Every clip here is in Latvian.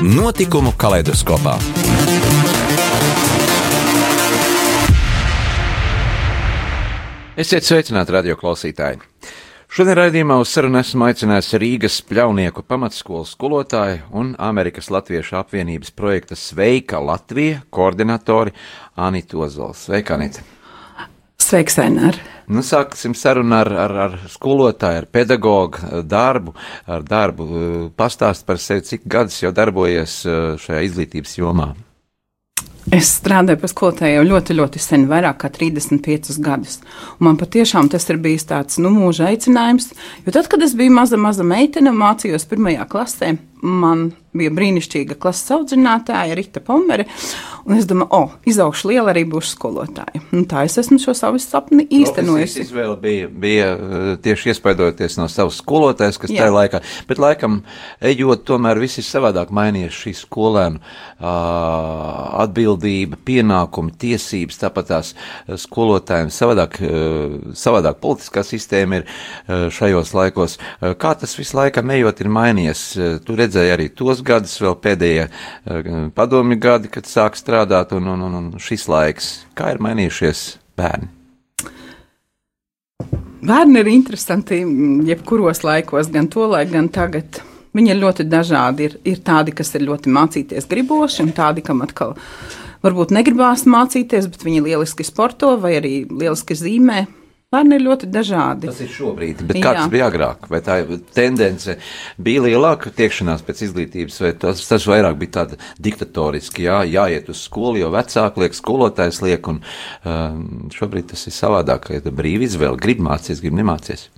Notikumu kaleidoskopā. Esiet sveicināti, radio klausītāji! Šodien raidījumā uz sarunu esmu aicinājis Rīgas pļaunieku pamatskolas skolotāju un Amerikas Latviešu apvienības projekta Sveika Latvija koordinatori Anita Ozols. Sveika, Anita! Sveiks, Ainār! Nu, sāksim sarunu ar, ar, ar skolotāju, ar pedagogu darbu, ar darbu. Pastāst par sevi, cik gadus jau darbojies eh, šajā izglītības jomā. Es strādāju par skolotāju jau ļoti, ļoti sen, vairāk kā 35 gadus. Un man patiešām tas ir bijis tāds nu, mūža aicinājums. Jo tad, kad es biju maza, maza meitene mācījos pirmajā klasē, man bija brīnišķīga klases audzinātāja Rita Pomere. Un es domāju, o, oh, izaugšu liela arī būšu skolotāja. Un tā es esmu šo savu sapni īstenojusi. Tas izvēle bija, bija eh, tieši iespaidoties no savas skolotājas, kas Jā. tajā laikā, bet laikam ejot, tomēr viss ir savādāk mainījies šī skolēnu uh, atbildība, pienākumi, tiesības, tāpat tās skolotājiem savādāk, uh, savādāk politiskā sistēma ir uh, šajos laikos. Uh, kā tas visu laikam ejot ir mainījies? Uh, tu redzēji arī tos gadus, vēl pēdējie uh, padomi gadi, kad sāk strādāt strādāt, un, un, un, un šis laiks, kā ir mainījušies bērni? Bērni ir interesanti jebkuros laikos, gan to laiku, gan tagad. Viņi ir ļoti dažādi. Ir, ir tādi, kas ir ļoti mācīties griboši, un tādi, kam atkal varbūt negribās mācīties, bet viņi lieliski sporto vai arī lieliski zīmē. Bērni ir ļoti dažādi. Tas ir šobrīd, bet kā Jā. bija agrāk? Vai tā tendence bija lielāka tiekšanās pēc izglītības, vai tas, tas vairāk bija tāda diktatoriski, jā, jāiet uz skolu, jo vecāki liek, skolotājs liek, un uh, šobrīd tas ir savādāk, ka ja brīvi izvēle, grib mācīties, grib nemācīties.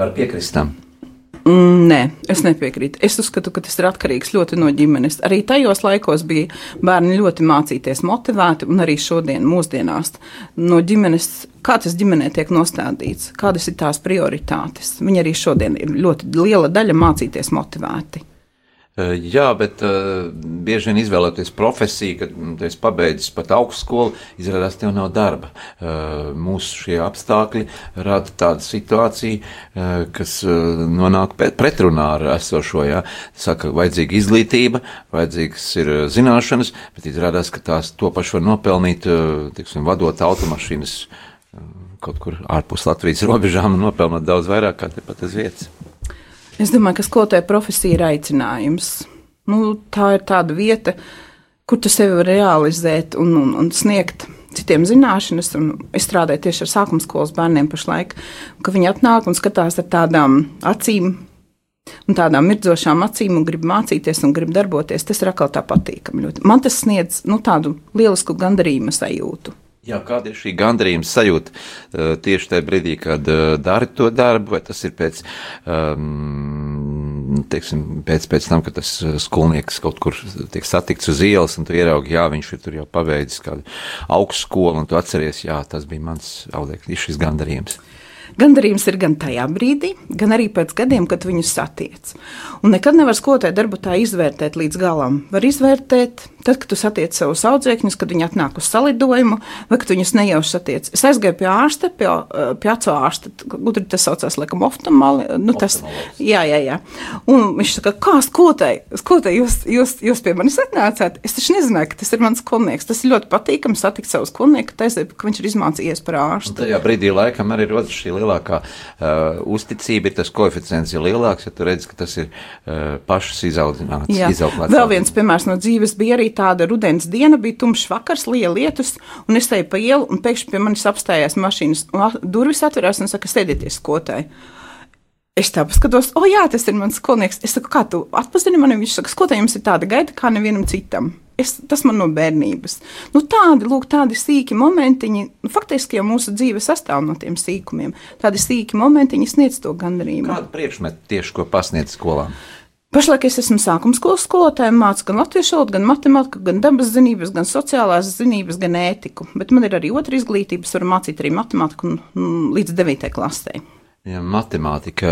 Var piekrist tam. Mm, nē, es nepiekrītu. Es uzskatu, ka tas ir atkarīgs ļoti no ģimenes. Arī tajos laikos bija bērni ļoti mācīties motivēti, un arī šodien, mūsdienās, no ģimenes, kā tas ģimenē tiek nostādīts, kādas ir tās prioritātes. Viņi arī šodien ir ļoti liela daļa mācīties motivēti. Eh, jā, bet uh, bieži vien izvēloties profesiju, kad nu, tu esi pabeidzis pat augstskolu, izrādās, tev nav darba. Uh, mūsu šie apstākļi rada tādu situāciju, uh, kas uh, nonāk pretrunā ar esošo. Jā. Saka, vajadzīga izglītība, vajadzīgas ir zināšanas, bet izrādās, ka tās to pašu var nopelnīt, uh, tiksim, vadot automašīnas uh, kaut kur ārpus Latvijas robežām un nopelnot daudz vairāk kā tepat uz vietas. Es domāju, ka skolotāja profesija ir aicinājums. Nu, tā ir tāda vieta, kur tu sevi vari realizēt un, un, un sniegt citiem zināšanas. Es strādāju tieši ar sākuma skolas bērniem pašlaik, ka viņi atnāk un skatās ar tādām acīm. Un tādām mirdzošām acīm, un grib mācīties, un grib darboties. Tas ir atkal tā patīkami. Ļoti. Man tas sniedz nu, tādu lielisku gandarījuma sajūtu. Jā, kāda ir šī gandarījuma sajūta uh, tieši tajā brīdī, kad uh, dari to darbu, vai tas ir pēc, um, teiksim, pēc, pēc tam, kad tas skolnieks kaut kur tiek satikts uz ielas, un tu ieraugi, jā, viņš ir tur jau paveicis kādu augstskolu, un tu atceries, jā, tas bija mans audeklis, šis gandarījums. Gandarījums ir gan tajā brīdī, gan arī pēc gadiem, kad viņus satiec. Un nekad nevar skolotāju darbu tā izvērtēt līdz galam. Var izvērtēt, tad, kad tu satiec savus audzēkņus, kad viņi atnāk uz salidojumu, vai kad viņus nejauši satiec. Es aizgāju pie ārsta, pie, eh, pie acu ārsta, gudri tas saucās, laikam, oftamāli. Nu, tas, jā, jā, jā. Un viņš saka, kā skolotāji, skolotāji jūs, jūs, jūs pie manis atnācāt? Es taču nezināju, ka tas ir mans skolnieks. Tas ir ļoti patīkami satikt savu skolnieku, taisnība, ka viņš ir izmācījies par ārstu. Un tajā brīdī laikam arī rodas šī lielākā uh, uzticība, ir tas koeficients ir lielāks, ja tu redz, ka tas ir uh, pašas izaudzināts. Izauklāts. Vēl viens piemērs no dzīves bija arī tāda rudens diena, bija tumšs vakars, liela lietus, un es eju pa ielu, un pēkšņi pie manis apstājās mašīnas, durvis atverās un saka, sēdieties skotai. Es tā paskatos, o, oh, jā, tas ir mans skolnieks. Es saku, kā tu atpazini mani? Viņš saka, skolotāj, jums ir tāda gaita kā nevienam citam. Es, tas man no bērnības. Nu, tādi, lūk, tādi sīki momentiņi, nu, faktiski jau mūsu dzīve sastāv no tiem sīkumiem. Tādi sīki momentiņi sniedz to gandarījumu. Kādu priekšmetu tieši ko pasniedz skolām? Pašlaik es esmu sākuma skolas skolotāja, mācu gan latviešu valodu, gan matemātiku, gan dabas zinības, gan sociālās zinības, gan ētiku. Bet man ir arī otra izglītība, varu mācīt arī matemātiku un, un līdz 9. klasē. Ja, matemātika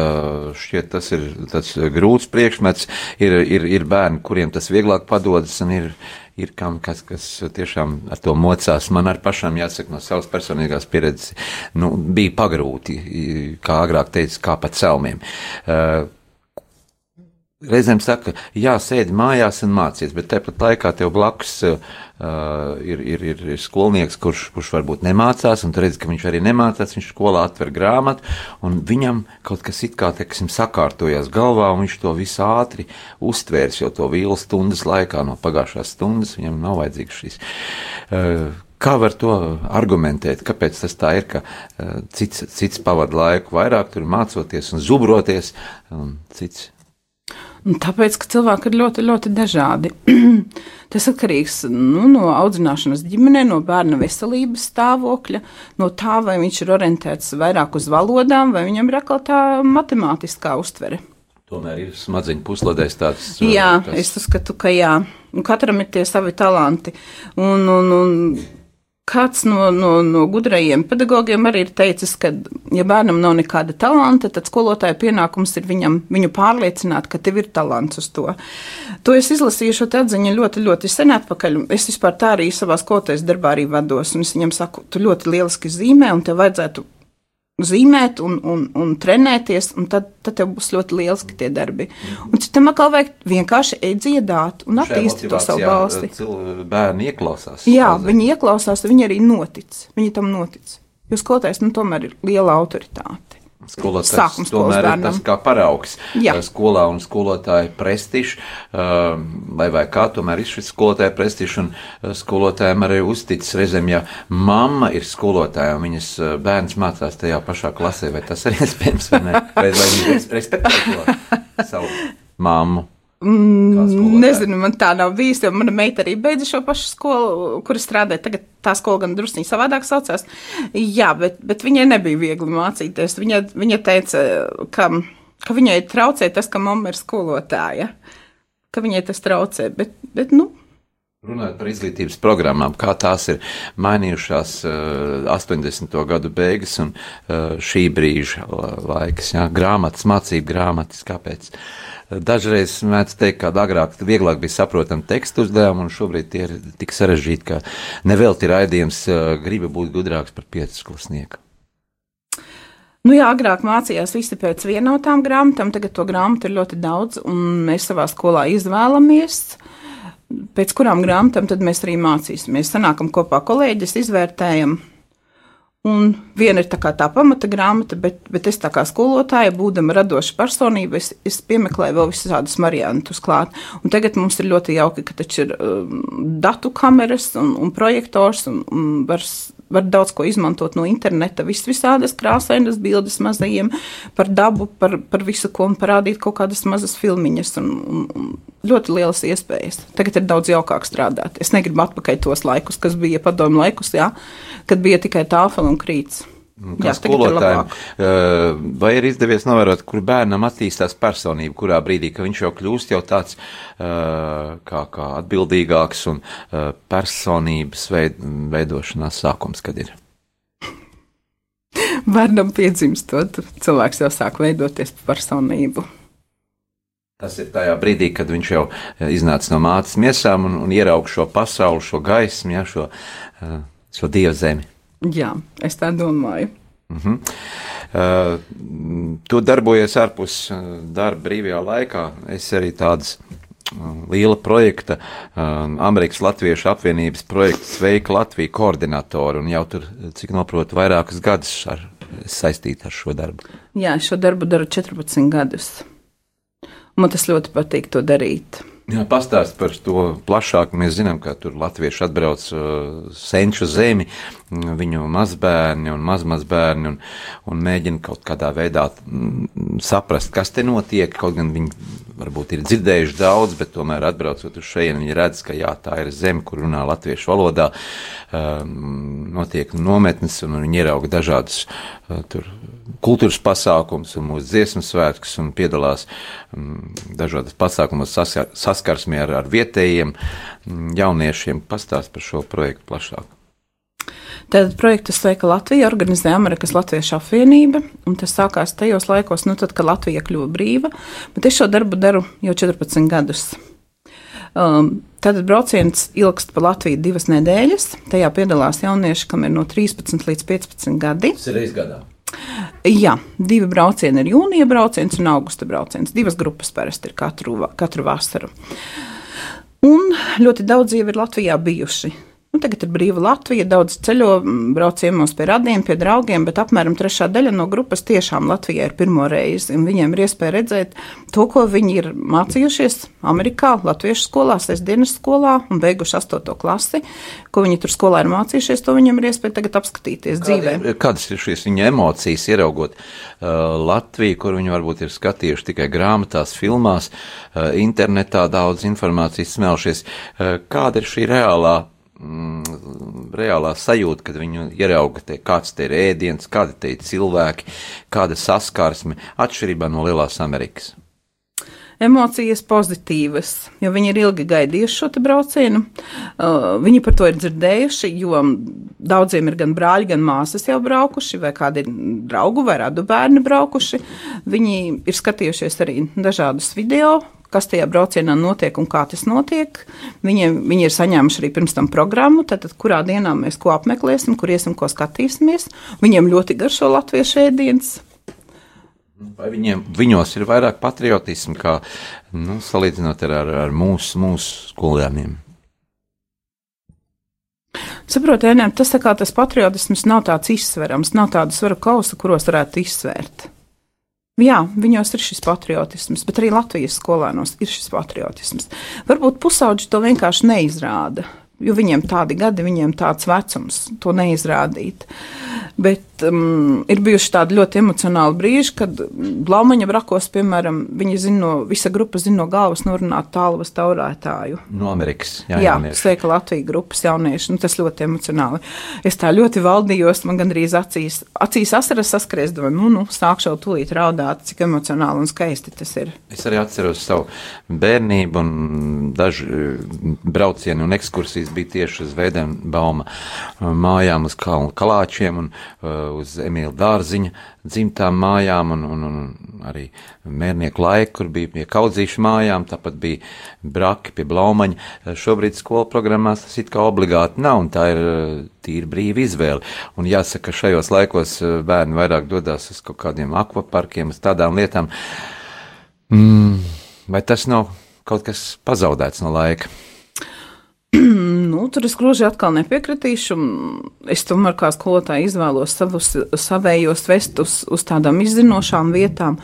šķiet, tas ir tāds grūts priekšmets. Ir, ir, ir bērni, kuriem tas vieglāk padodas, un ir, ir kam, kas, kas tiešām ar to mocās. Man ar pašām jāsaka no savas personīgās pieredzes, nu, bija pagrūti, kā agrāk teica, kā pa celmiem. Uh, Reizēm saka, jā, sēdi mājās un mācies, bet tāpat laikā tev blakus uh, ir, ir, ir, ir skolnieks, kurš, kurš varbūt nemācās, un tu redzi, ka viņš arī nemācās, viņš skolā atver grāmatu, un viņam kaut kas it kā, teiksim, sakārtojās galvā, un viņš to visu ātri uztvērs, jo to vīlu stundas laikā no pagājušās stundas viņam nav vajadzīgs šīs. Uh, Kā var to argumentēt? Kāpēc tas tā ir, ka uh, cits, cits pavada laiku vairāk tur mācoties un zubroties, un cits Un tāpēc, ka cilvēki ir ļoti, ļoti dažādi. Tas atkarīgs nu, no audzināšanas ģimenē, no bērna veselības stāvokļa, no tā, vai viņš ir orientēts vairāk uz valodām, vai viņam ir atkal tā matemātiskā uztvere. Tomēr ir smadzeņu puslodēs tāds. Jā, tas... es uzskatu, ka jā. Un katram ir tie savi talanti. Un, un, un Kāds no, no, no gudrajiem pedagogiem arī ir teicis, ka, ja bērnam nav nekāda talanta, tad skolotāja pienākums ir viņam, viņu pārliecināt, ka tev ir talants uz to. To es izlasīju šo atziņu ļoti, ļoti sen atpakaļ. Es vispār tā arī savā skolotājas darbā arī vados, un es viņam saku, tu ļoti lieliski zīmē, un tev vajadzētu zīmēt un, un, un trenēties, un tad, tad tev būs ļoti lieliski tie darbi. Un citam atkal vajag vienkārši eit dziedāt un attīstīt to savu balsti. Bērni ieklausās. Jā, viņi ieklausās, viņi arī notic. Viņi tam notic. Jo skolotājs nu, tomēr ir liela autoritāte skolotājs tomēr ir tas kā paraugs Jā. skolā un skolotāja prestižs, vai vai kā tomēr ir šis skolotāja prestižs un skolotājiem arī uzticis reizēm, ja mamma ir skolotāja un viņas bērns mācās tajā pašā klasē, vai tas ir iespējams vai ne? Vai, vai viņi respektē savu mammu? Mm, nezinu, man tā nav bijis, jo mana meita arī beidza šo pašu skolu, kur strādāja. Tagad tā skola gan drusku savādāk saucās. Jā, bet, bet viņai nebija viegli mācīties. Viņa, viņa teica, ka, ka viņai traucē tas, ka mamma ir skolotāja. Ka viņai tas traucē, bet, bet nu, Runājot par izglītības programmām, kā tās ir mainījušās uh, 80. gadu beigas un uh, šī brīža laiks, jā, grāmatas, mācību grāmatas, kāpēc? Dažreiz mēdz teikt, ka agrāk vieglāk bija saprotami tekstu uzdevumi, un šobrīd tie ir tik sarežģīti, ka nevelti raidījums griba būt gudrāks par piecusklasnieku. Nu jā, agrāk mācījās visi pēc vienotām grāmatām, tagad to grāmatu ir ļoti daudz, un mēs savā skolā izvēlamies, pēc kurām grāmatām tad mēs arī mācīsimies. Sanākam kopā kolēģis, izvērtējam, Un viena ir tā tā pamata grāmata, bet, bet es tā kā skolotāja, būdama radoša personība, es, es piemeklēju vēl visādus variantus klāt. Un tagad mums ir ļoti jauki, ka taču ir um, datu kameras un, un projektors un, un var, var daudz ko izmantot no interneta, vis visādas krāsainas bildes mazajiem par dabu, par, par visu ko un parādīt kaut kādas mazas filmiņas un, un, un ļoti lielas iespējas. Tagad ir daudz jaukāk strādāt. Es negribu atpakaļ tos laikus, kas bija padomu laikus, jā, kad bija tikai tāfela un krīts. Kā Jā, skolotājiem, ir vai ir izdevies novērot, kur bērnam attīstās personība, kurā brīdī, viņš jau kļūst jau tāds kā, kā atbildīgāks un personības veid, veidošanās sākums, kad ir? Bērnam piedzimstot, cilvēks jau sāk veidoties personību. Tas ir tajā brīdī, kad viņš jau iznāca no mātes miesām un, un ieraudzīja šo pasauli, šo gaismu, ja, šo, šo dievu zemi. Jā, es tā domāju. Uh -huh. uh, tu darbojies ārpus darba brīvajā laikā. Es arī tādas uh, liela projekta, uh, Amerikas Latviešu apvienības projekta Sveika Latvija koordinatori, un jau tur, cik noprotu, vairākus gadus ar, saistīti ar šo darbu. Jā, šo darbu daru 14 gadus. Man tas ļoti patīk to darīt. Jā, pastāst par to plašāk. Mēs zinām, ka tur latvieši atbrauc uh, senču zemi, viņu mazbērni un mazmazbērni un, un mēģina kaut kādā veidā mm, saprast, kas te notiek. Kaut gan viņi varbūt ir dzirdējuši daudz, bet tomēr atbraucot uz šejienu, viņi redz, ka jā, tā ir zeme, kur runā latviešu valodā, um, notiek nometnes un viņi ierauga dažādus uh, tur kultūras pasākums un mūsu dziesmu svētkus un piedalās um, dažādas pasākumos saskar, saskarsmē ar, ar vietējiem um, jauniešiem. Pastāst par šo projektu plašāk. Tātad projektu sveika Latvija organizē Amerikas Latviešu apvienība, un tas sākās tajos laikos, nu tad, kad Latvija kļuva brīva, bet es šo darbu daru jau 14 gadus. Um, Tātad brauciens ilgst pa Latviju divas nedēļas. Tajā piedalās jaunieši, kam ir no 13 līdz 15 gadi. Tas ir reizes gadā. Jā, divi braucieni ir jūnija brauciens un augusta brauciens. Divas grupas parasti ir katru, katru vasaru. Un ļoti daudz jau ir Latvijā bijuši. Nu, tagad ir brīva Latvija, daudz ceļo, brauc ciemos pie radiem, pie draugiem, bet apmēram trešā daļa no grupas tiešām Latvijā ir pirmo reizi. Viņiem ir iespēja redzēt to, ko viņi ir mācījušies Amerikā, Latviešu skolā, sestdienas skolā un beiguši astoto klasi. Ko viņi tur skolā ir mācījušies, to viņiem ir iespēja tagad apskatīties Kādi, dzīvē. Kādas ir šīs viņa emocijas, ieraugot uh, Latviju, kur viņi varbūt ir skatījuši tikai grāmatās, filmās, uh, internetā daudz informācijas smelšies? Uh, kāda ir šī reālā? Mm, reālā sajūta, kad viņu ierauga, te, kāds te ir ēdiens, kādi te ir cilvēki, kāda saskarsme, atšķirībā no Lielās Amerikas. Emocijas pozitīvas, jo viņi ir ilgi gaidījuši šo braucienu. Uh, viņi par to ir dzirdējuši, jo daudziem ir gan brāļi, gan māsas jau braukuši, vai kādi draugu vai radu bērni braukuši. Viņi ir skatījušies arī dažādus video, kas tajā braucienā notiek un kā tas notiek. Viņiem, viņi ir saņēmuši arī pirms tam programmu, tad, tad kurā dienā mēs ko apmeklēsim, kur iesim, ko skatīsimies. Viņiem ļoti garšo latviešu ēdienas. Vai viņiem, viņos ir vairāk patriotismu, kā nu, salīdzinot ar, ar, ar mūsu, mūsu skolēniem? Saprotiet, tas, tas patriotisms nav tāds izsverams, nav tāda svara kausa, kuros varētu izsvērt. Jā, viņos ir šis patriotisms, bet arī Latvijas skolēnos ir šis patriotisms. Varbūt pusauģi to vienkārši neizrāda, jo viņiem tādi gadi, viņiem tāds vecums, to neizrādīt. Bet um, ir bijuši tādi ļoti emocionāli brīži, kad Blaumaņa brakos, piemēram, viņi zina no, visa grupa zina no galvas norunāt tālvas taurētāju. No Amerikas. Jā, jā sveika Latvija grupas jaunieši. Nu, tas ļoti emocionāli. Es tā ļoti valdījos, man gandrīz acīs, acīs asaras saskries, domāju, nu, nu, sākšu jau tūlīt raudāt, cik emocionāli un skaisti tas ir. Es arī atceros savu bērnību un daži braucieni un ekskursijas bija tieši uz Vēdenbauma mājām, uz kalnu kalāčiem un Uh, uz Emīļa Dārziņa dzimtām mājām, un, un, un arī mērnieku laiku, kur bija pie kaudzīšu mājām, tāpat bija braki pie blaumaņa. Šobrīd skolu programmās tas it kā obligāti nav, un tā ir uh, tīri brīva izvēle. Un jāsaka, šajos laikos bērni vairāk dodas uz kaut kādiem akvaparkiem, uz tādām lietām. Mm, vai tas nav kaut kas pazaudēts no laika? Nu, tur es gluži atkal nepiekritīšu. Es tomēr kā skolotāja izvēlos savus savējos vest uz, uz tādām izzinošām vietām,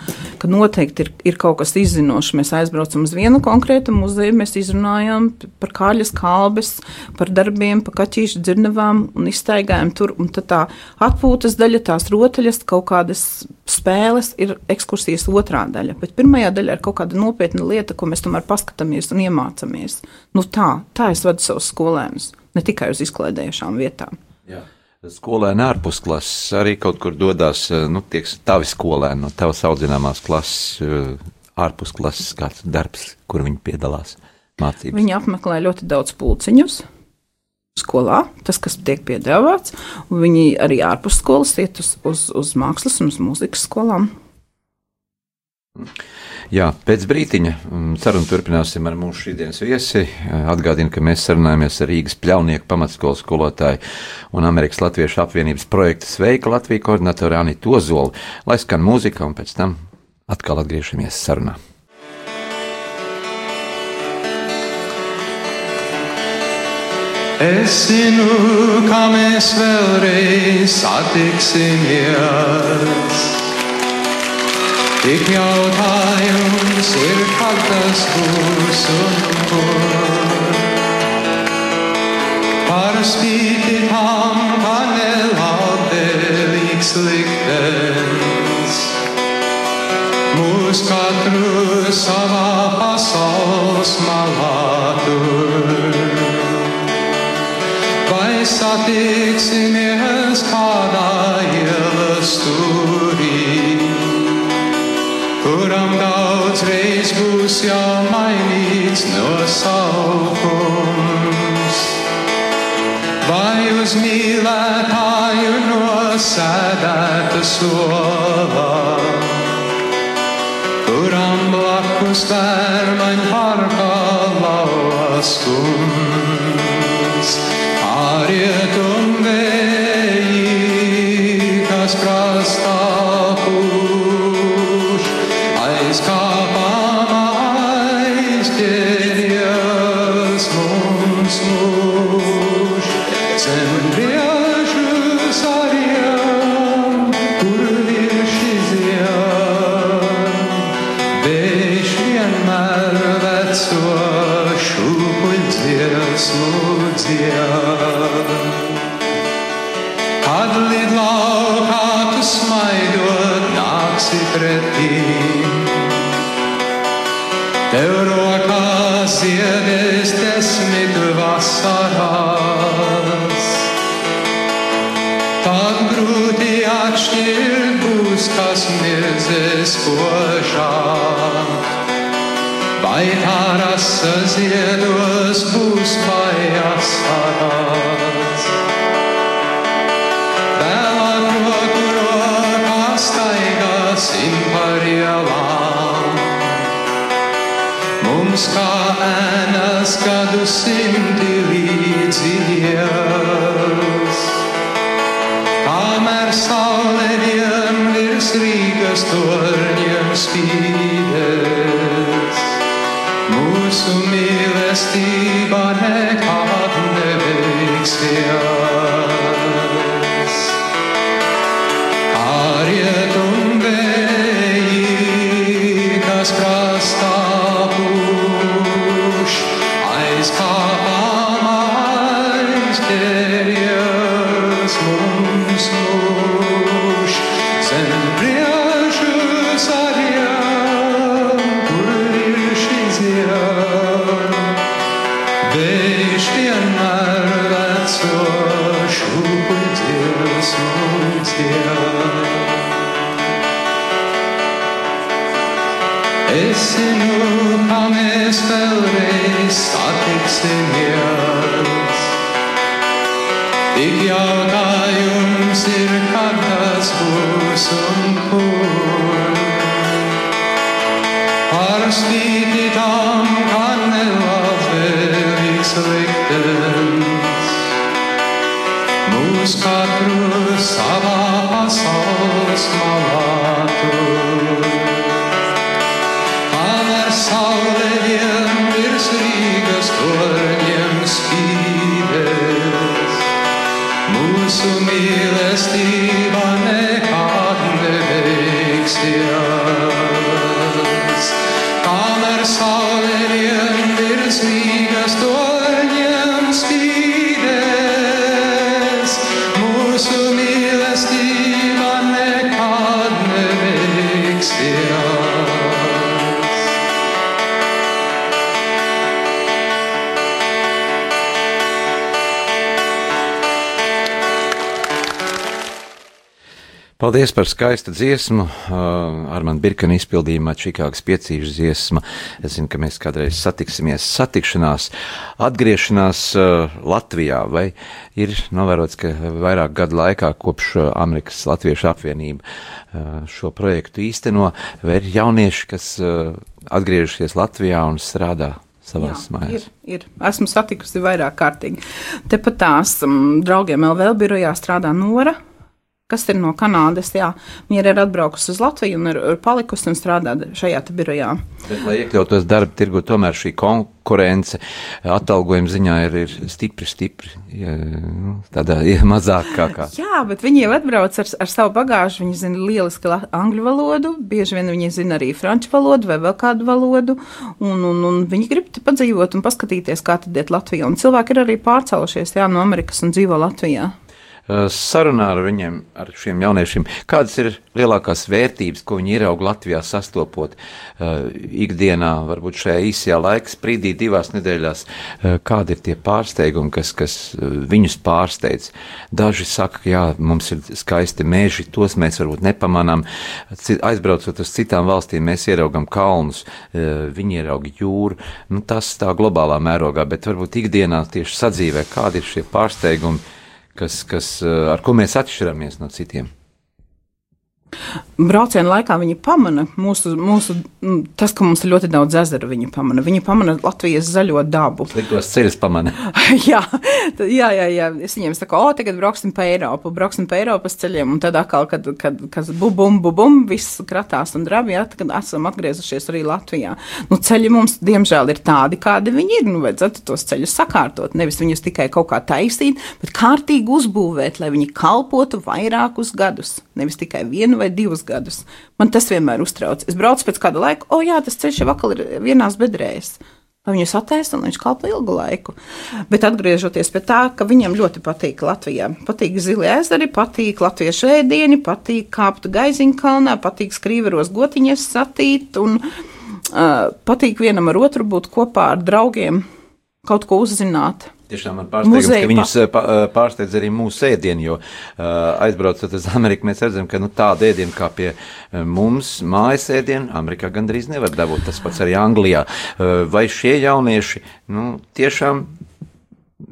ka noteikti ir, ir kaut kas izzinošs. Mēs aizbraucam uz vienu konkrētu muzeju, mēs izrunājam par kāļas kalbes, par darbiem, par kaķīšu dzirnavām un izstaigājam tur. Un tā atpūtas daļa, tās rotaļas, kaut kādas spēles ir ekskursijas otrā daļa. Bet pirmajā daļā ir kaut kāda nopietna lieta, ko mēs tomēr paskatāmies un iemācāmies. Nu tā, tā es vadu savus skolēnus ne tikai uz izklaidējušām vietām. Jā. Skolēni ārpus klases arī kaut kur dodas, eh, nu, tieks, tavi skolēni no tavas audzināmās klases, eh, ārpus klases kāds darbs, kur viņi piedalās mācībās. Viņi apmeklē ļoti daudz pulciņus skolā, tas, kas tiek piedāvāts, un viņi arī ārpus skolas iet uz, uz, uz mākslas un uz mūzikas skolām. Jā, pēc brīdiņa mm, sarunu turpināsim ar mūsu šīsdienas viesi. Atgādinu, ka mēs sarunājamies ar Rīgas pļaunieku pamatskolas skolotāju un Amerikas Latviešu apvienības projekta Sveika Latvija koordinatoru Anitu Ozolu, lai skan mūzika un pēc tam atkal atgriežamies sarunā. Es zinu, kā mēs vēlreiz satiksimies. Tik jautājums ir, kad tas būs un kur. Par spīti tam, ka nelabvēlīgs liktenis mūs katru savā pasaules malā tur. Vai satiksimies kādā ielas stūrī, kuram daudz reiz būs jau mainīts nosaukums? Vai uz mīlētāju nosēdēta solā? kuram blakus vērmaņ parkā lauas kungs. Ārietum Paldies par skaistu dziesmu. Ar mani Birkana izpildījumā Čikāgas piecīšu dziesma. Es zinu, ka mēs kādreiz satiksimies. Satikšanās, atgriešanās Latvijā. Vai ir novērots, ka vairāk gadu laikā kopš Amerikas Latviešu apvienība šo projektu īsteno, vai ir jaunieši, kas atgriežušies Latvijā un strādā savās Jā, mājās? ir, ir. Esmu satikusi vairāk kārtīgi. Tepat tās um, draugiem LV birojā strādā Nora. Kas ir no Kanādas. Jā. Viņa ir atbraukusi uz Latviju un ir, ir palikusi un strādā šajā birojā. Bet, lai iekļautos darba tirgu, tomēr šī konkurence atalgojuma ziņā ir, ir stipri, stipri. Ja, nu, tādā ja, mazāk kā kā. Jā, bet viņi jau atbrauc ar, ar savu bagāžu. Viņi zina lieliski angļu valodu, bieži vien viņi zina arī franču valodu vai vēl kādu valodu. Un, un, un viņi grib padzīvot un paskatīties, kā tad iet Latvijā. Un cilvēki ir arī pārcēlušies jā, no Amerikas un dzīvo Latvijā. Eh, sarunā ar viņiem, ar šiem jauniešiem, kādas ir lielākās vērtības, ko viņi ieraug Latvijā sastopot uh, ikdienā, varbūt šajā īsajā laika sprīdī, divās nedēļās, uh, kādi ir tie pārsteigumi, kas, kas viņus pārsteidz. Daži saka, ka jā, mums ir skaisti meži, tos mēs varbūt nepamanām. Aizbraucot uz citām valstīm, mēs ieraugam kalnus, viņi ierauga jūru. Nu, tas tā globālā mērogā, bet varbūt ikdienā tieši sadzīvē, kādi ir šie pārsteigumi kas, kas, eh, ar ko mēs atšķiramies no citiem. Brauciena laikā viņi pamana mūsu, mūsu, tas, ka mums ir ļoti daudz ezeru. Viņi pamana, viņi pamana Latvijas zaļo dabu. Sliktos ceļus pamana. jā, jā, jā, jā, es viņiem saku, o, tagad brauksim pa Eiropu, brauksim pa Eiropas ceļiem, un tad atkal, kad, kad, kad bubum, bubum, viss kratās un drabi, jā, kad esam atgriezušies arī Latvijā. Nu, ceļi mums, diemžēl, ir tādi, kādi viņi ir. Nu, vajadzētu tos ceļus sakārtot, nevis viņus tikai kaut kā taisīt, bet kārtīgi uzbūvēt, lai viņi kalpotu vairākus gadus, nevis tikai vienu vai divus gadus. Man tas vienmēr uztrauc. Es braucu pēc kāda laika, o jā, tas ceļš jau atkal ir vienās bedrēs. Lai viņus attaisno, viņš kalpo ilgu laiku. Bet atgriežoties pie tā, ka viņam ļoti patīk Latvijā. Patīk zili ezeri, patīk latviešu ēdieni, patīk kāpt gaiziņkalnā, patīk skrīveros gotiņas satīt un uh, patīk vienam ar otru būt kopā ar draugiem, kaut ko uzzināt. Tiešām man pārsteigums, ka viņus pa, pārsteidz arī mūsu ēdienu, jo uh, aizbraucot uz Ameriku, mēs redzam, ka nu, tāda ēdiena kā pie mums mājas ēdiena Amerikā gandrīz nevar dabūt. Tas pats arī Anglijā. Uh, vai šie jaunieši nu, tiešām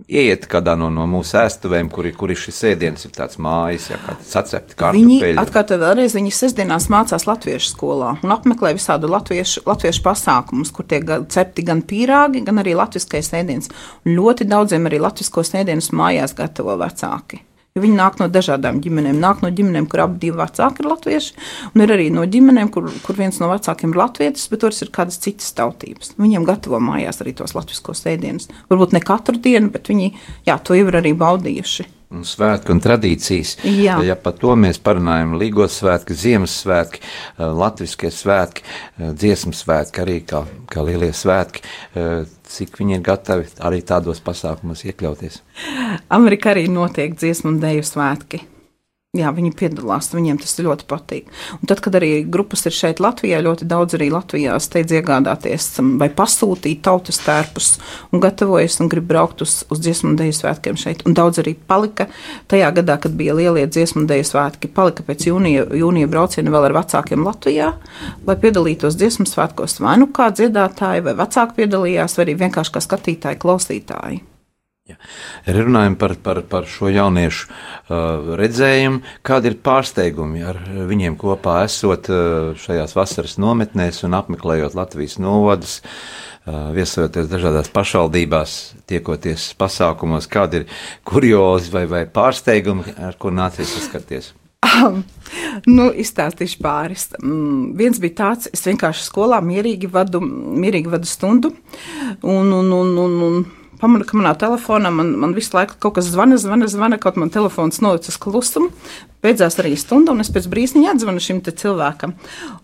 ieiet kādā no, no mūsu ēstuvēm, kur, kur ir šis ēdiens, ir tāds mājas, ja kāds sacepti kartupeļi. Viņi atkārtā vēlreiz, viņi sestdienās mācās latviešu skolā un apmeklē visādu latviešu, latviešu pasākumus, kur tiek cepti gan pīrāgi, gan arī latviskais ēdiens. Ļoti daudziem arī latviskos ēdienus mājās gatavo vecāki. Jo viņi nāk no dažādām ģimenēm. Nāk no ģimenēm, kur abi vecāki ir latvieši, un ir arī no ģimenēm, kur, kur viens no vecākiem ir latvietis, bet tur ir kādas citas tautības. Viņiem gatavo mājās arī tos latviskos ēdienus. Varbūt ne katru dienu, bet viņi jā, to jau ir arī baudījuši un svētki un tradīcijas. Jā. Ja par to mēs parunājam, Līgos svētki, Ziemassvētki, Latviskie svētki, dziesmu svētki, arī kā, kā lielie svētki cik viņi ir gatavi arī tādos pasākumos iekļauties. Amerikā arī notiek dziesmu un dēļu svētki. Jā, viņi piedalās, viņiem tas ļoti patīk. Un tad, kad arī grupas ir šeit Latvijā, ļoti daudz arī Latvijā steidz iegādāties um, vai pasūtīt tautas tērpus un gatavojas un grib braukt uz, uz dziesmu un dēļu svētkiem šeit. Un daudz arī palika tajā gadā, kad bija lielie dziesmu un dēļu svētki, palika pēc jūnija, jūnija brauciena vēl ar vecākiem Latvijā, lai piedalītos dziesmu svētkos vai nu kā dziedātāji vai vecāki piedalījās, vai arī vienkārši kā skatītāji, klausītāji. Ja. Runājam par, par, par šo jauniešu uh, redzējumu, kādi ir pārsteigumi ar viņiem kopā esot uh, šajās vasaras nometnēs un apmeklējot Latvijas novadus, uh, viesojoties dažādās pašvaldībās, tiekoties pasākumos, kādi ir kuriozi vai, vai pārsteigumi, ar ko nācies saskarties? Nu, izstāstīšu pāris. Um, viens bija tāds, es vienkārši skolā mierīgi vadu, mierīgi vadu stundu, un, un, un, un, un pamanu, ka manā telefonā man, man visu laiku kaut kas zvana, zvana, zvana, kaut man telefons nolicis klusumu. Beidzās arī stunda, un es pēc brīsniņa atzvanu šim cilvēkam.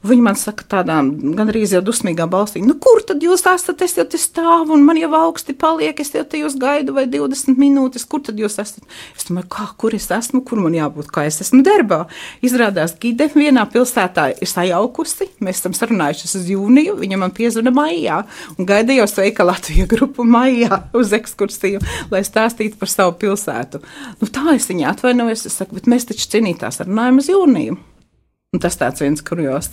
Viņa man saka, tādā gandrīz jau dusmīgā balsī, nu, kur tad jūs esat? Es jau te stāvu, un man jau augsti paliek, es jau te jūs gaidu, vai 20 minūtes, kur tad jūs esat? Es domāju, kā, kur es esmu, kur man jābūt, kā es esmu darbā. Izrādās, Gide vienā pilsētā ir sajaukusi, mēs esam sarunājušies uz jūniju, viņa man piezvana maijā, un gaida jau sveika Latvija grupu maijā uz ekskursiju, lai stāstītu par savu pilsētu. Nu, tā es viņai atvainojos, es saku, bet mēs taču cienījam cīnītās ar nājumu uz jūniju. Un tas tāds viens kurjos.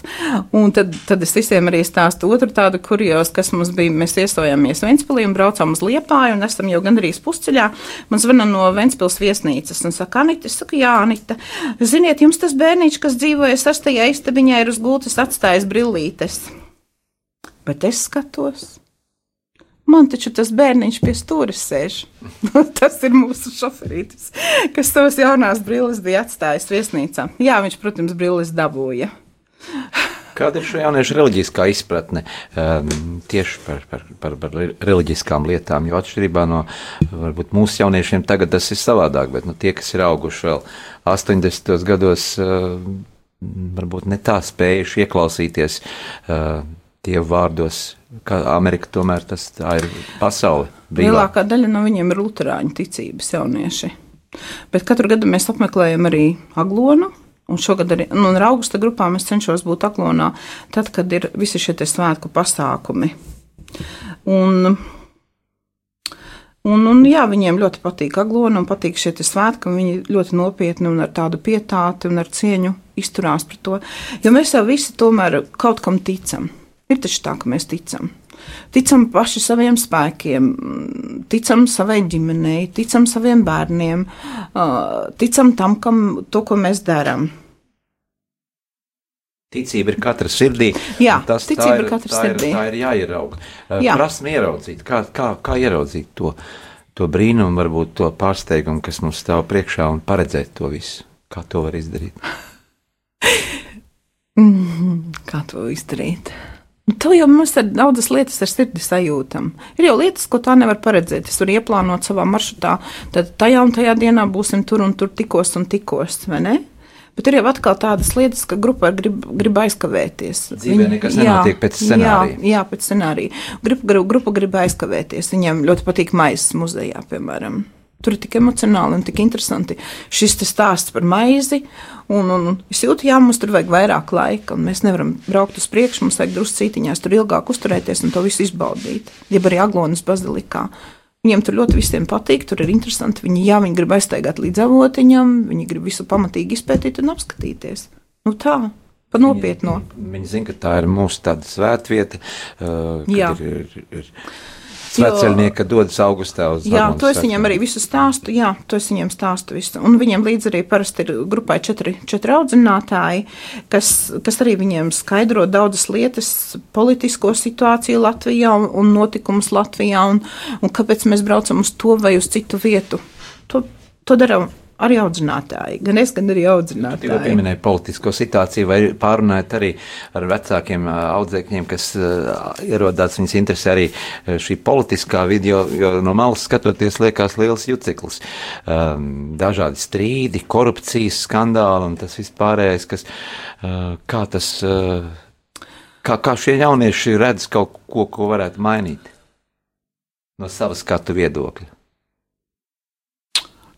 Un tad, tad es visiem arī stāstu otru tādu kurjos, kas mums bija. Mēs iestājāmies Ventspilī un braucām uz Liepāju, un esam jau gandrīz pusceļā. Man zvana no Ventspils viesnīcas un saka, Anita, es saku, jā, Anita, ziniet, jums tas bērniņš, kas dzīvoja sastajā istabiņā, ir uz gultas atstājis brillītes. Bet es skatos. Man taču tas bērniņš pie stūres sēž. tas ir mūsu šoferītis, kas savas jaunās brilles bija atstājis viesnīcā. Jā, viņš, protams, brilles dabūja. Kāda ir šo jauniešu reliģiskā izpratne um, tieši par, par, par, par reliģiskām lietām? Jo atšķirībā no varbūt, mūsu jauniešiem tagad tas ir savādāk, bet nu, tie, kas ir auguši vēl 80. gados, uh, varbūt ne tā spējuši ieklausīties uh, Dievu vārdos, kā Amerika tomēr tas ir pasaule. Brīvā. Lielākā daļa no viņiem ir luterāņu ticības jaunieši. Bet katru gadu mēs apmeklējam arī Aglonu, Un šogad arī nu, ar augusta grupām es cenšos būt aklonā, tad, kad ir visi šie svētku pasākumi. Un, un, un jā, viņiem ļoti patīk aglona un patīk šie svētki, viņi ļoti nopietni un ar tādu pietāti un ar cieņu izturās pret to. Jo mēs jau visi tomēr kaut kam ticam. Ir taču tā, ka mēs ticam. Ticam paši saviem spēkiem, ticam savai ģimenei, ticam saviem bērniem, ticam tam, kam, to, ko mēs darām. Ticība ir katra sirdī. Jā, tas ticība ir, ir katra tā sirdī. Ir, tā ir jāierauga. Jā. Prasme ieraudzīt, kā, kā, kā ieraudzīt to, to brīnumu, varbūt to pārsteigumu, kas mums stāv priekšā un paredzēt to visu. Kā to var izdarīt? kā to izdarīt? To jau mums ir daudzas lietas ar sirdi sajūtam. Ir jau lietas, ko tā nevar paredzēt. Es varu ieplānot savā maršrutā, tad tajā un tajā dienā būsim tur un tur tikos un tikos, vai ne? Bet ir jau atkal tādas lietas, ka grupa grib, grib aizkavēties. Dzīvē nekas nenotiek jā, pēc scenārija. Jā, jā pēc scenārija. Grupa, grupa grib aizkavēties. Viņiem ļoti patīk maizes muzejā, piemēram. Tur ir tik emocionāli un tik interesanti šis stāsts par maizi. Un, un es jūtu, ka mums tur vajag vairāk laika, un mēs nevaram braukt uz priekšu. Mums vajag drusku cītiņās, tur ilgāk uzturēties un to visu izbaudīt. Jeb arī Aglonas bazilikā. Viņiem tur ļoti visiem patīk, tur ir interesanti. Viņi, jā, viņi grib aiztaigāt līdz avotiņam, viņi grib visu pamatīgi izpētīt un apskatīties. Nu tā, pa nopietno. Viņi, viņi zina, ka tā ir mūsu tāda svētvieta. Uh, jā. Ir, ir, ir, Sveceļnieki dodas augustā uz Jā, to es viņiem arī visu stāstu, jā, to es viņiem stāstu visu. Un viņiem līdz arī parasti ir grupai četri, četri audzinātāji, kas, kas arī viņiem skaidro daudzas lietas, politisko situāciju Latvijā un, un notikumus Latvijā un, un kāpēc mēs braucam uz to vai uz citu vietu. To, to darām arī audzinātāji, gan es, gan arī audzinātāji. Jūs pieminējāt politisko situāciju, vai pārunājat arī ar vecākiem audzēkņiem, kas ierodās, viņas interesē arī šī politiskā vidi, jo, no malas skatoties liekas liels juceklis. Um, dažādi strīdi, korupcijas skandāli un tas vispārējais, kas, kā tas, kā, kā šie jaunieši redz kaut ko, ko varētu mainīt no savas skatu viedokļa.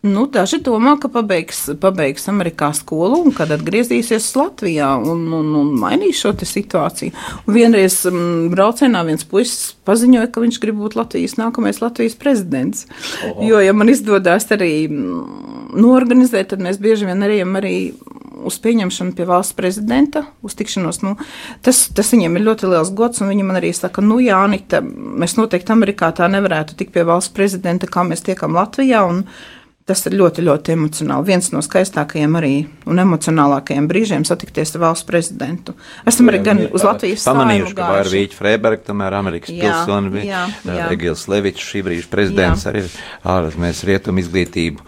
Nu, daži domā, ka pabeigs, pabeigs Amerikā skolu un kad atgriezīsies Latvijā un, un, un mainīs šo situāciju. Un vienreiz um, braucienā viens puisis paziņoja, ka viņš grib būt Latvijas nākamais Latvijas prezidents. Oho. Jo, ja man izdodas arī norganizēt, tad mēs bieži vien arī, arī uz pieņemšanu pie valsts prezidenta, uz tikšanos. Nu, tas, tas viņiem ir ļoti liels gods, un viņi man arī saka, nu, Jānita, mēs noteikti Amerikā tā nevarētu tikt pie valsts prezidenta, kā mēs tiekam Latvijā. Un, Tas ir ļoti, ļoti emocionāli. Viens no skaistākajiem arī un emocionālākajiem brīžiem satikties ar valsts prezidentu. Esam arī gan uz Latvijas pamanījuši, ka Vārvīķa Freiberga, tomēr Amerikas pilsoni Egils Levičs, šī brīža prezidents jā. arī ārzemēs rietumu izglītību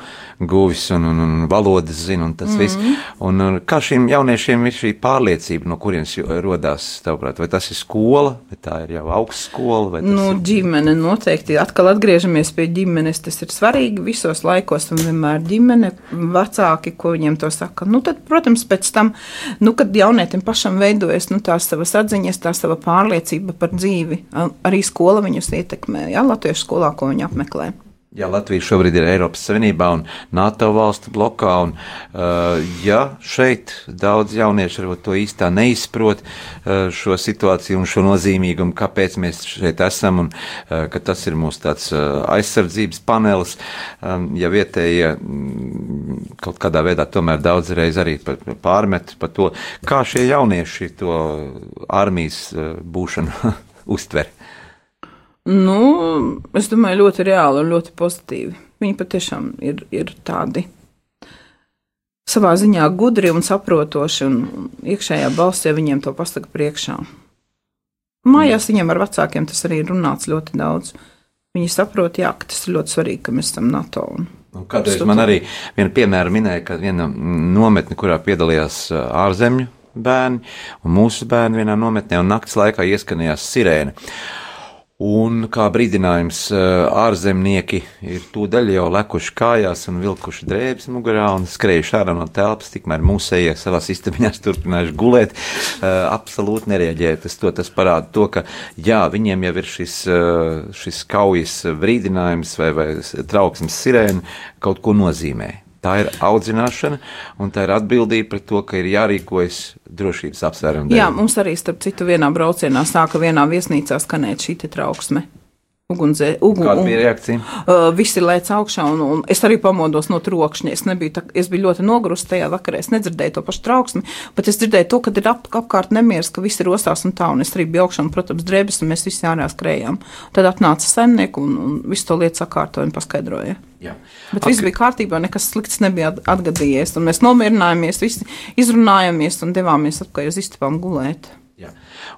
guvis un, un, un valodas zina, un tas mm -hmm. viss. Un, un kā šiem jauniešiem ir šī pārliecība, no kurienes rodās, tavuprāt, vai tas ir skola, vai tā ir jau augstskola? Nu, ir... ģimene noteikti. Atkal atgriežamies pie ģimenes. Tas ir svarīgi visos laikos, un vienmēr ģimene, vecāki, ko viņiem to saka. Nu, tad, protams, pēc tam, nu, kad jaunietim pašam veidojas nu, tās savas atziņas, tā sava pārliecība par dzīvi, arī skola viņus ietekmē, jā, latviešu skolā, ko viņi apmeklē. Ja Latvija šobrīd ir Eiropas Savienībā un NATO valstu blokā, un uh, ja šeit daudz jauniešu varbūt to īstā neizprot uh, šo situāciju un šo nozīmīgumu, kāpēc mēs šeit esam un uh, ka tas ir mūsu tāds uh, aizsardzības panelis, um, ja vietējie mm, kaut kādā veidā tomēr daudzreiz arī pārmet par to, kā šie jaunieši to armijas uh, būšanu uztver. Nu, es domāju, ļoti reāli un ļoti pozitīvi. Viņi patiešām ir, ir tādi savā ziņā gudri un saprotoši, un iekšējā balsī viņiem to pasaka priekšā. Mājās viņiem ar vecākiem tas arī runāts ļoti daudz. viņi saprot, jā, ka tas ir ļoti svarīgi, ka mēs esam NATO. Un, Un kādreiz man arī viena piemēra minēja, ka viena nometne, kurā piedalījās ārzemju bērni un mūsu bērni vienā nometnē, un naktas laikā ieskanējās sirēna. Un kā brīdinājums, ārzemnieki ir tūdaļ jau lekuši kājās un vilkuši drēbes mugurā un skrējuši ārā no telpas, tikmēr mūsējie savā istabiņās turpinājuši gulēt, absolūti nereaģēt uz to. Tas parāda to, ka jā, viņiem jau ir šis, šis kaujas brīdinājums vai, vai trauksmes sirēna kaut ko nozīmē. Tā ir audzināšana, un tā ir atbildība pret to, ka ir jārīkojas drošības apsvērumu dēļ. Jā, mums arī, starp citu, vienā braucienā sāka vienā viesnīcā skanēt šī trauksme ugunsdzē. Ugun, Kāda bija reakcija? Uh, visi lēc augšā, un, un es arī pamodos no trokšņa. Es, nebiju, tā, es biju ļoti nogurusi tajā vakarā. Es nedzirdēju to pašu trauksmi, bet es dzirdēju to, ka ir ap, apkārt nemieris, ka visi rosās un tā. Un es arī biju augšā, un, protams, drēbes, un mēs visi ārā skrējām. Tad atnāca saimnieki un, un visu to lietu sakārtoja un paskaidroja. Jā. Bet viss bija kārtībā, nekas slikts nebija atgadījies. Mēs nomierinājāmies, visi izrunājāmies un devāmies atpakaļ uz istabām gulēt. Jā.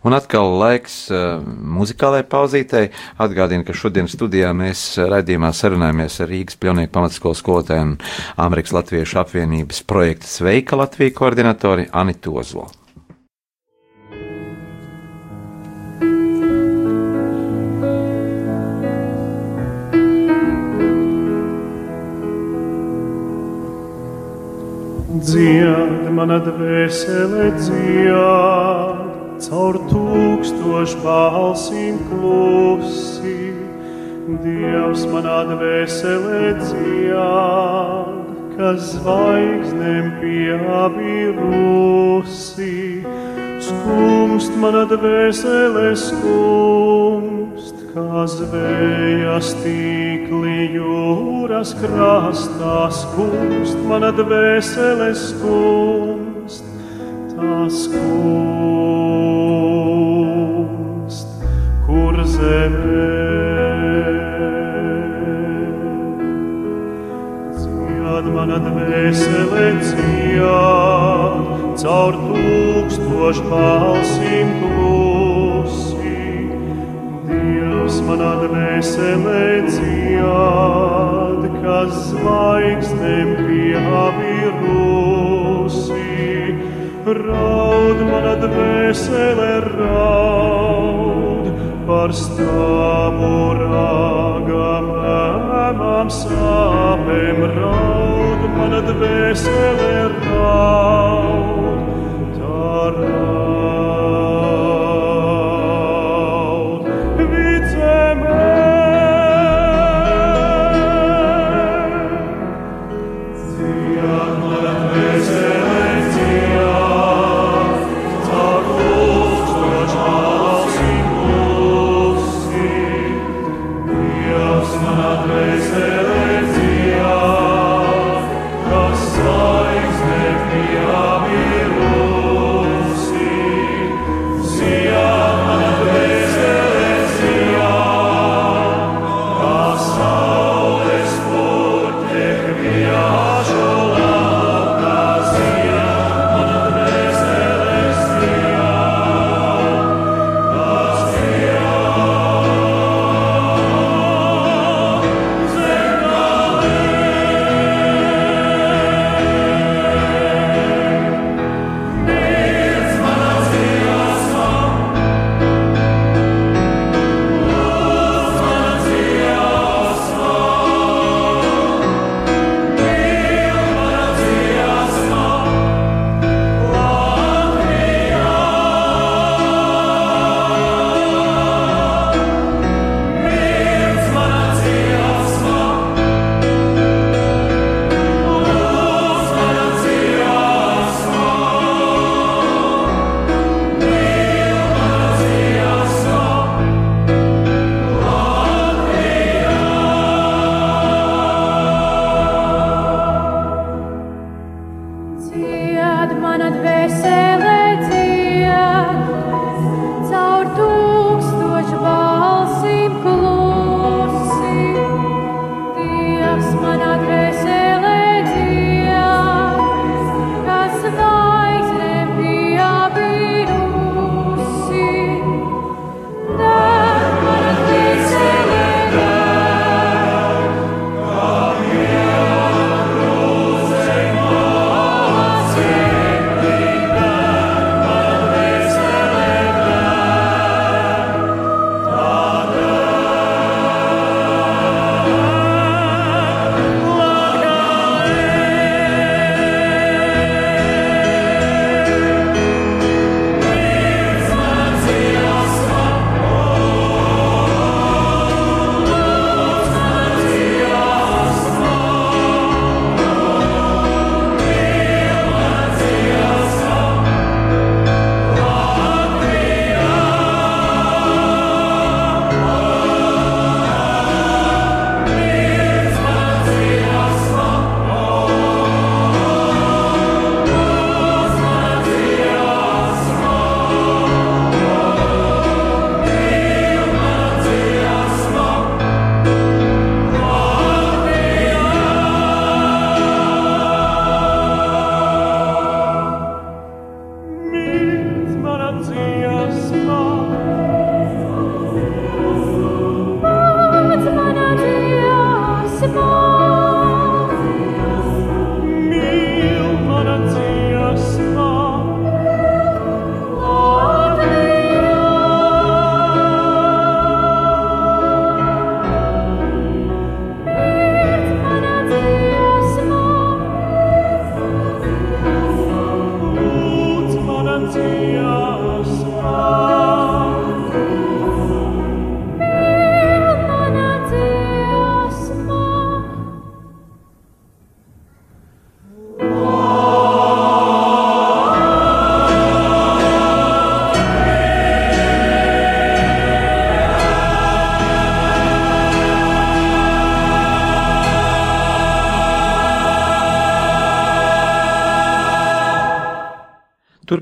Un atkal laiks uh, muzikālajai pauzītei. Atgādinu, ka šodien studijā mēs raidījumā sarunājamies ar Rīgas pļaunieku pamatskolas skolotājiem Amerikas Latviešu apvienības projekta Sveika Latvija koordinatori Anitu Ozolu. Dzied, mana dvēsele dzied, caur tūkstošu balsīm klusi. Dievs manā dvēselē dzied, kas zvaigznēm pieabirusi. Skumst mana dvēselē skumst, kā zvējas tīkli jūras krastā skumst, mana dvēsele skumst, tā skumst, kur zemē. Cied mana dvēsele cied, caur tūkstošu balsīm klusi. Dievs manā dvēselē dzied, kas zvaigznēm pieabirusi. Raud mana dvēselē raud par stāvu rāgam, ēmām sāpēm raud mana dvēselē raud.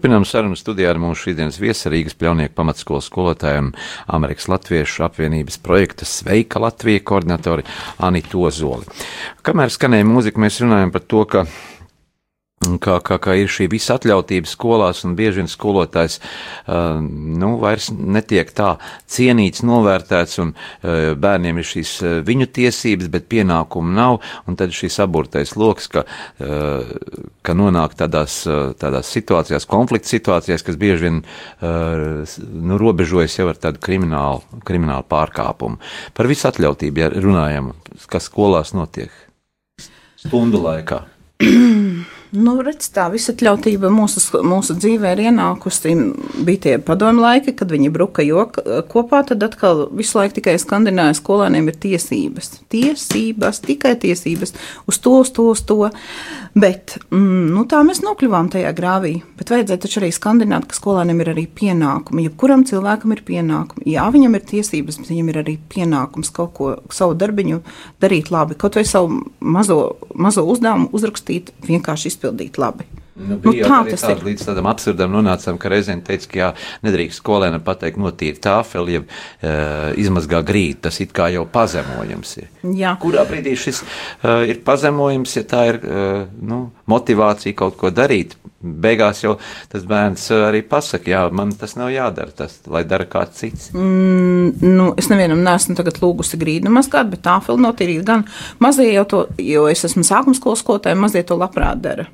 Turpinām sarunu studijā ar mūsu šīdienas viesarīgas pļaunieku pamatskolas skolotājiem Amerikas Latviešu apvienības projekta Sveika Latvija koordinatori Anitu Ozoli. Kamēr skanēja mūzika, mēs runājam par to, ka Kā, kā, kā ir šī visa atļautība skolās, un bieži vien skolotājs uh, nu, vairs netiek tā cienīts, novērtēts, un uh, bērniem ir šīs uh, viņu tiesības, bet pienākumu nav, un tad šis aburtais loks, ka, uh, ka nonāk tādās, uh, tādās situācijās, konflikta situācijās, kas bieži vien uh, nu, robežojas jau ar tādu kriminālu, kriminālu pārkāpumu. Par visu atļautību, ja runājam, kas skolās notiek stundu laikā. Nu, redz, tā visatļautība mūsu, mūsu dzīvē ir ienākusi. Bija tie padomu laiki, kad viņi bruka jok, kopā, tad atkal visu laiku tikai skandināja skolēniem ir tiesības. Tiesības, tikai tiesības uz to, uz to, uz to. Bet, mm, nu, tā mēs nokļuvām tajā grāvī. Bet vajadzēja taču arī skandināt, ka skolēniem ir arī pienākumi. Jebkuram cilvēkam ir pienākumi. Jā, viņam ir tiesības, bet viņam ir arī pienākums kaut ko, savu darbiņu darīt labi. Kaut vai savu mazo, mazo uzdevumu uzrakstīt vienkārši izpildīt izpildīt labi. Nu, nu, tā tas tād, ir. Līdz tādam absurdam nonācām, ka reizēm teica, ka jā, nedrīkst skolēnam pateikt notīri tāfeli, ja uh, izmazgā grīdu, tas it kā jau pazemojums ir. Jā. Kurā brīdī šis uh, ir pazemojums, ja tā ir uh, nu, motivācija kaut ko darīt? Beigās jau tas bērns arī pasaka, jā, man tas nav jādara, tas, lai dara kāds cits. Mm, nu, es nevienam neesmu tagad lūgusi grīdu mazgāt, bet tāfeli notīrīt gan mazie jau to, jo es esmu sākuma skolas skolotāja, mazie to labprāt dara.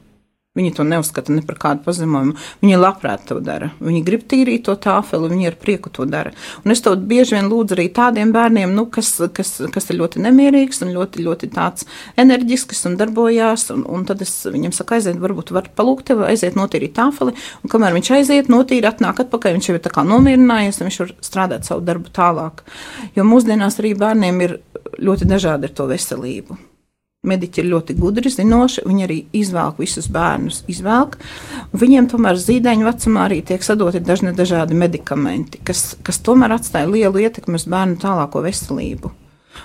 Viņi to neuzskata ne par kādu pazemojumu. Viņi labprāt to dara. Viņi grib tīrīt to tāfeli, viņi ar prieku to dara. Un es to bieži vien lūdzu arī tādiem bērniem, nu, kas, kas, kas ir ļoti nemierīgs un ļoti, ļoti tāds enerģisks un darbojās. Un, un tad es viņam saku, aiziet, varbūt var palūgt tevi, aiziet notīrīt tāfeli. Un kamēr viņš aiziet, notīra, atnāk atpakaļ, viņš jau ir tā kā nomierinājies, un viņš var strādāt savu darbu tālāk. Jo mūsdienās arī bērniem ir ļoti dažādi ar to veselību. Mediķi ir ļoti gudri, zinoši. Viņi arī izvēlk visus bērnus. Izvēlk. Viņiem tomēr zīdaiņu vecumā arī tiek sadoti dažni dažādi medikamenti, kas, kas tomēr atstāja lielu ietekmi uz bērnu tālāko veselību.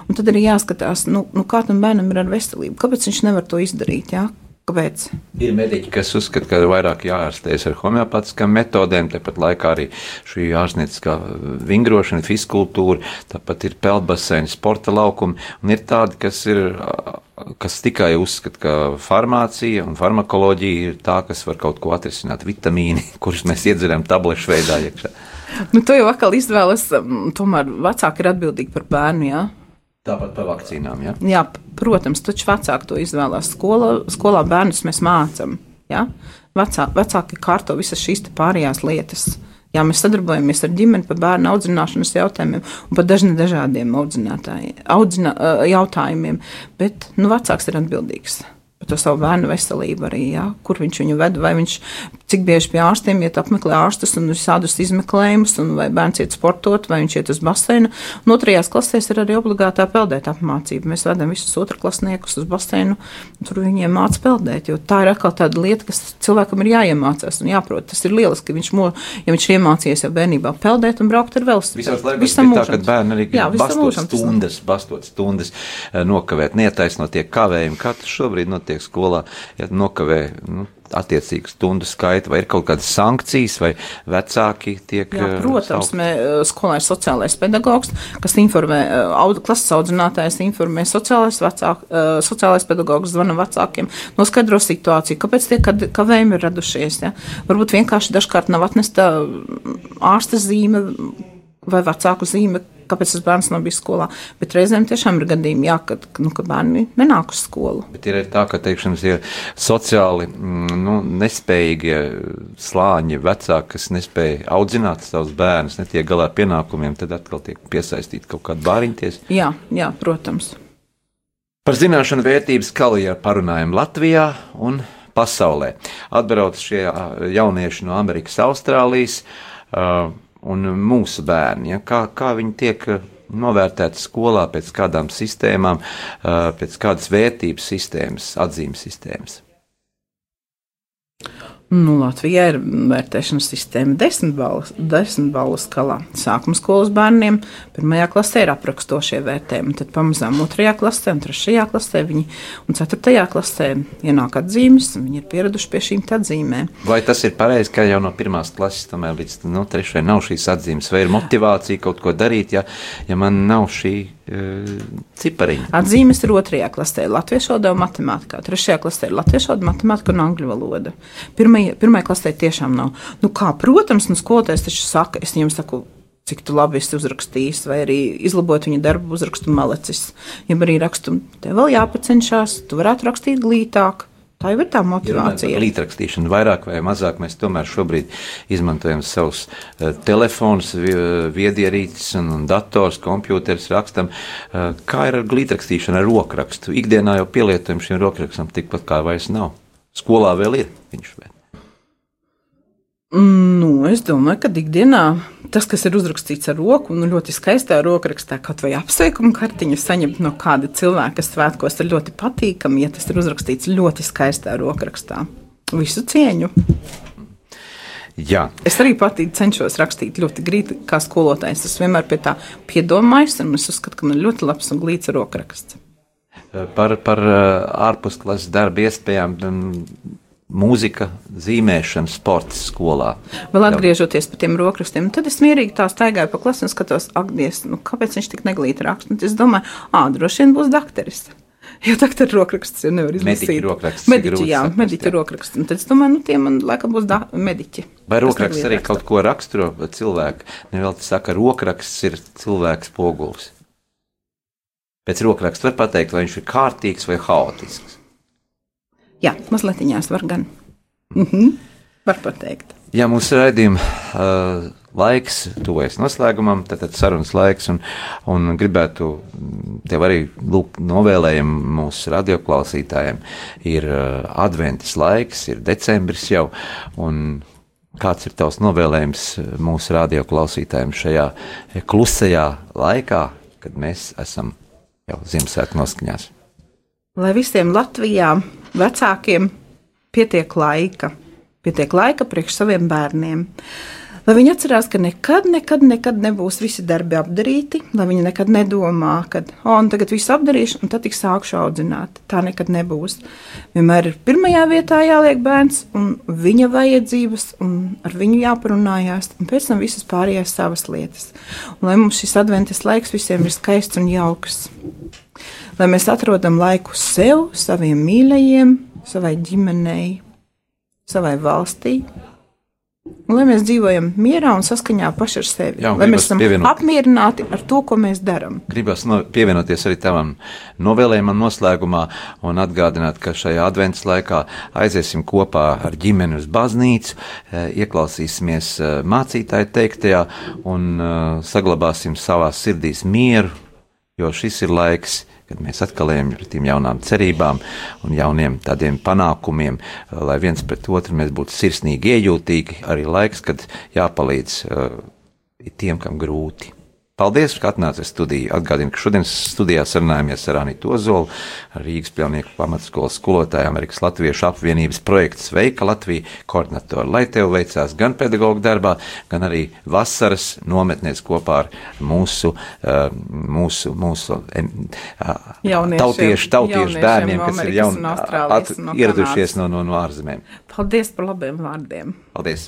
Un tad arī jāskatās, nu, nu kā tam bērnam ir ar veselību, kāpēc viņš nevar to izdarīt. Jā? Kāpēc? Ir mediķi, kas uzskata, ka vairāk jārastējas ar homeopātiskām metodēm, tāpat laikā arī šī ārstnieciskā vingrošana, fiskultūra, tāpat ir peldbaseini, sporta laukumi, un ir tādi, kas ir kas tikai uzskata, ka farmācija un farmakoloģija ir tā, kas var kaut ko atrisināt, vitamīni, kurus mēs iedzeram tablešu veidā iekšā. Nu, to jau atkal izvēlas, tomēr vecāki ir atbildīgi par bērnu, jā. Tāpat par vakcīnām, jā? Jā, protams, taču vecāki to izvēlās. Skola, skolā bērnus mēs mācām, jā. Vecā, vecāki kārto visas šīs pārējās lietas. Jā, mēs sadarbojamies ar ģimeni par bērnu audzināšanas jautājumiem un par dažne dažādiem audzina, jautājumiem, bet nu, vecāks ir atbildīgs to savu bērnu veselību arī, jā, kur viņš viņu ved, vai viņš cik bieži pie ārstiem iet apmeklē ārstus un visādus izmeklējumus, un vai bērns iet sportot, vai viņš iet uz baseinu. Un otrajās klasēs ir arī obligātā peldēta apmācība. Mēs vedam visus otrklasniekus uz baseinu, tur viņiem māca peldēt, jo tā ir atkal tāda lieta, kas cilvēkam ir jāiemācās un jāprot. Tas ir lieliski, ka viņš, mo, ja viņš iemācījies jau bērnībā peldēt un braukt ar velosipēdu. Visam mūžam. Tā, kad bērni arī Jā, bastot stundas, bastot stundas, eh, nokavēt, netaisnot tie kavējumi, kā tas šobrīd notiek skolā, ja nokavē, nu, attiecīgu stundu skaitu, vai ir kaut kādas sankcijas, vai vecāki tiek. Jā, protams, mē, skolā ir sociālais pedagogs, kas informē, aud, klases audzinātājs informē sociālais, vecāk, sociālais pedagogs, zvana vecākiem, noskaidro situāciju, kāpēc tie kavējumi ir radušies. Ja? Varbūt vienkārši dažkārt nav atnesta ārsta zīme vai vecāku zīme, kāpēc tas bērns nav bijis skolā. Bet reizēm tiešām ir gadījumi, jā, kad, nu, ka bērni nenāk uz skolu. Bet ir tā, ka teiksim, ir sociāli mm, nu, nespējīgie slāņi, vecāki, kas nespēja audzināt savus bērnus, netiek galā ar pienākumiem, tad atkal tiek piesaistīti kaut kādi bāriņties. Jā, jā, protams. Par zināšanu vērtības kalijā parunājam Latvijā un pasaulē. Atbrauc šie jaunieši no Amerikas, Austrālijas. Uh, un mūsu bērni. Ja, kā, kā viņi tiek eh, novērtēti skolā pēc kādām sistēmām, eh, pēc kādas vērtības sistēmas, atzīmes sistēmas. Nu, Latvijā ir vērtēšanas sistēma desmit balvu, desmit balvu skalā. Sākuma skolas bērniem pirmajā klasē ir aprakstošie vērtējumi, tad pamazām otrajā klasē, un trešajā klasē viņi, un ceturtajā klasē ienāk atzīmes, un viņi ir pieraduši pie šīm atzīmēm. Vai tas ir pareizi, ka jau no pirmās klases tomēr līdz nu, trešajai nav šīs atzīmes, vai ir motivācija kaut ko darīt, ja, ja man nav šī cipariņu. Atzīmes ir otrajā klasē, latviešu valodā un matemātikā. Trešajā klasē ir latviešu valoda, matemātika un angļu valoda. Pirmajā klasē tiešām nav. Nu, kā, protams, nu, skolotājs taču saka, es viņam saku. Cik tu labi esi uzrakstījis, vai arī izlabot viņa darbu, uzrakstu malecis. Ja arī rakstu, tev vēl jāpacenšas, tu varētu rakstīt glītāk. Tā jau ir tā motivācija. Līdzrakstīšana vairāk vai mazāk mēs tomēr šobrīd izmantojam savus uh, telefonus, viedierīces un, dators, kompjūters rakstam. Uh, kā ir ar līdzrakstīšanu, ar rokrakstu? Ikdienā jau pielietojam šim rokrakstam tikpat kā vairs nav. Skolā vēl ir viņš. Bet. Nu, es domāju, ka ikdienā tas, kas ir uzrakstīts ar roku, nu, ļoti skaistā rokrakstā, kaut vai apsveikuma kartiņu saņemt no kāda cilvēka, kas svētkos ir ļoti patīkami, ja tas ir uzrakstīts ļoti skaistā rokrakstā. Visu cieņu! Jā. Es arī patīk, cenšos rakstīt ļoti grīti, kā skolotājs. Es vienmēr pie tā piedomājos, un es uzskatu, ka man ir ļoti labs un glīts rokraksts. Par, par ārpusklases darba iespējām mūzika, zīmēšana, sports skolā. Vēl atgriežoties pie tiem rokrakstiem, tad es mierīgi tā staigāju pa klasi un skatos, Agnies, nu, kāpēc viņš tik neglīti raksta. Es domāju, ā, droši vien būs dakteris. Jo doktora rokraksts jau nevar izlasīt. Mediķi rokraksts. Mediķi, jā, saprast, mediķi jā. rokraksts. Un tad es domāju, nu, tie man laikam būs da, mediķi. Vai rokraksts arī raksta. kaut ko raksturo cilvēku? Nevēl tas saka, rokraksts ir cilvēks poguls. Pēc rokraksta var pateikt, vai viņš ir kārtīgs vai haotisks. Jā, mazliet viņās var gan. Mm -hmm. Var pateikt. Jā, mūsu raidījuma uh, laiks tuvojas noslēgumam, tad, tad sarunas laiks, un, un gribētu tev arī lūgt novēlējumu mūsu radioklausītājiem. Ir uh, adventis laiks, ir decembris jau, un kāds ir tavs novēlējums mūsu radioklausītājiem šajā klusajā laikā, kad mēs esam jau Ziemassvētku noskaņās? Lai visiem Latvijā vecākiem pietiek laika, pietiek laika priekš saviem bērniem. Lai viņi atcerās, ka nekad, nekad, nekad nebūs visi darbi apdarīti, lai viņi nekad nedomā, ka, oh, un tagad viss apdarīšu, un tad tik sākšu audzināt. Tā nekad nebūs. Vienmēr ir pirmajā vietā jāliek bērns, un viņa vajadzības, un ar viņu jāparunājās, un pēc tam visas pārējās savas lietas. Un lai mums šis adventas laiks visiem ir skaists un jauks lai mēs atrodam laiku sev, saviem mīļajiem, savai ģimenei, savai valstī. Un lai mēs dzīvojam mierā un saskaņā paši ar sevi. Jā, lai mēs esam pievienot... apmierināti ar to, ko mēs darām. Gribas no, pievienoties arī tavam novēlējumam noslēgumā un atgādināt, ka šajā adventas laikā aiziesim kopā ar ģimeni uz baznīcu, e, ieklausīsimies e, mācītāju teiktajā un e, saglabāsim savā sirdīs mieru, jo šis ir laiks, kad mēs atkal ejam ar tām jaunām cerībām un jauniem tādiem panākumiem, lai viens pret otru mēs būtu sirsnīgi, iejūtīgi. Arī laiks, kad jāpalīdz uh, tiem, kam grūti. Paldies, ka atnācāt studijā. Atgādinu, ka šodienas studijā sarunājamies ar Anītu Ozolu, Rīgas pļaunieku pamatskolas skolotāju Amerikas Latviešu apvienības projekta Sveika Latvija koordinatoru. Lai tev veicās gan pedagoģa darbā, gan arī vasaras nometnēs kopā ar mūsu, uh, mūsu, mūsu uh, tautiešu, tautiešu bērniem, kas ir jauni, at, no ieradušies no, no, no ārzemēm. Paldies par labiem vārdiem! Paldies!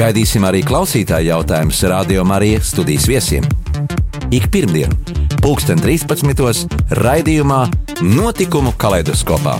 Gaidīsim arī klausītāju jautājumus Radio Marija studijas viesiem. Ik pirmdienu, 2013. raidījumā Notikumu kaleidoskopā.